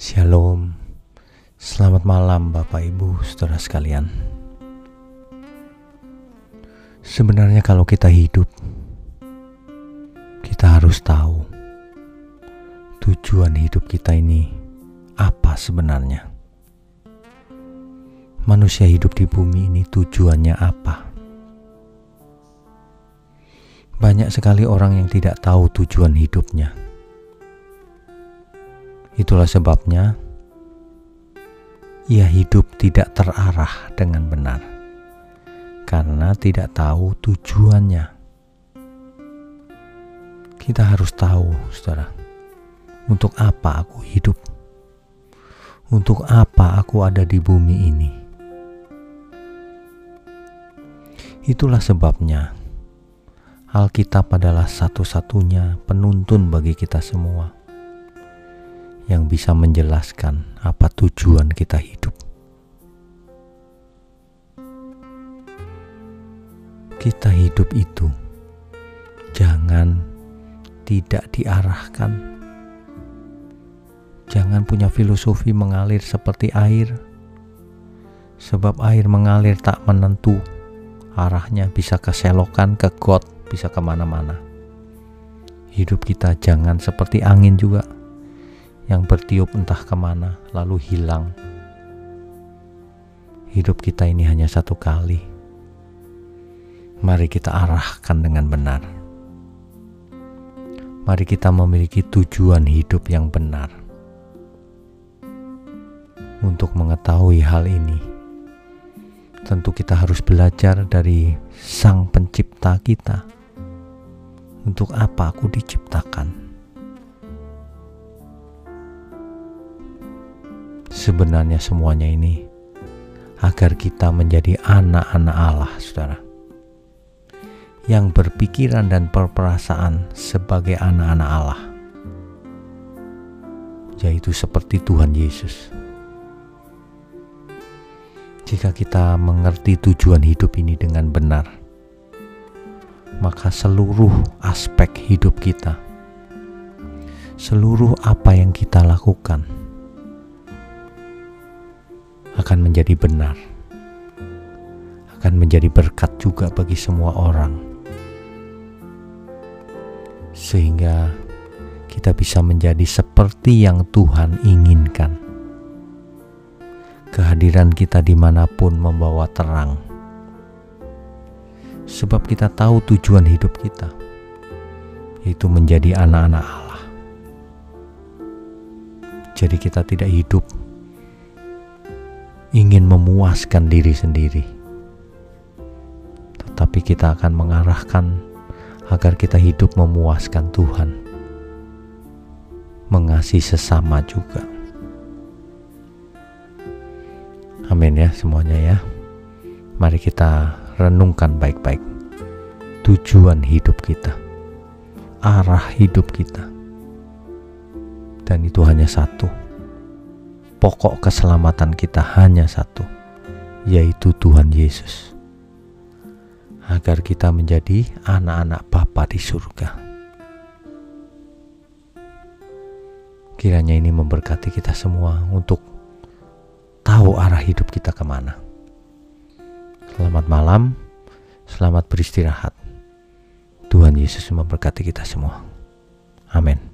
Shalom, selamat malam Bapak Ibu saudara sekalian. Sebenarnya kalau kita hidup, kita harus tahu tujuan hidup kita ini apa sebenarnya. Manusia hidup di bumi ini tujuannya apa? Banyak sekali orang yang tidak tahu tujuan hidupnya Itulah sebabnya ia hidup tidak terarah dengan benar karena tidak tahu tujuannya. Kita harus tahu, saudara, untuk apa aku hidup, untuk apa aku ada di bumi ini. Itulah sebabnya Alkitab adalah satu-satunya penuntun bagi kita semua yang bisa menjelaskan apa tujuan kita hidup. Kita hidup itu jangan tidak diarahkan. Jangan punya filosofi mengalir seperti air, sebab air mengalir tak menentu. Arahnya bisa ke selokan, ke got, bisa ke mana-mana. Hidup kita jangan seperti angin juga yang bertiup entah ke mana lalu hilang. Hidup kita ini hanya satu kali. Mari kita arahkan dengan benar. Mari kita memiliki tujuan hidup yang benar. Untuk mengetahui hal ini, tentu kita harus belajar dari Sang Pencipta kita. Untuk apa aku diciptakan? Sebenarnya semuanya ini agar kita menjadi anak-anak Allah, saudara. Yang berpikiran dan berperasaan sebagai anak-anak Allah. Yaitu seperti Tuhan Yesus. Jika kita mengerti tujuan hidup ini dengan benar, maka seluruh aspek hidup kita, seluruh apa yang kita lakukan, akan menjadi benar, akan menjadi berkat juga bagi semua orang, sehingga kita bisa menjadi seperti yang Tuhan inginkan. Kehadiran kita di mana pun membawa terang, sebab kita tahu tujuan hidup kita, yaitu menjadi anak-anak Allah. Jadi, kita tidak hidup ingin memuaskan diri sendiri, tetapi kita akan mengarahkan agar kita hidup memuaskan Tuhan, mengasihi sesama juga. Amin ya semuanya ya. Mari kita renungkan baik-baik tujuan hidup kita, arah hidup kita. Dan itu hanya satu, pokok keselamatan kita hanya satu, yaitu Tuhan Yesus. Agar kita menjadi anak-anak Bapa di surga. Kiranya ini memberkati kita semua untuk tahu arah hidup kita ke mana. Selamat malam, selamat beristirahat. Tuhan Yesus memberkati kita semua. Amin.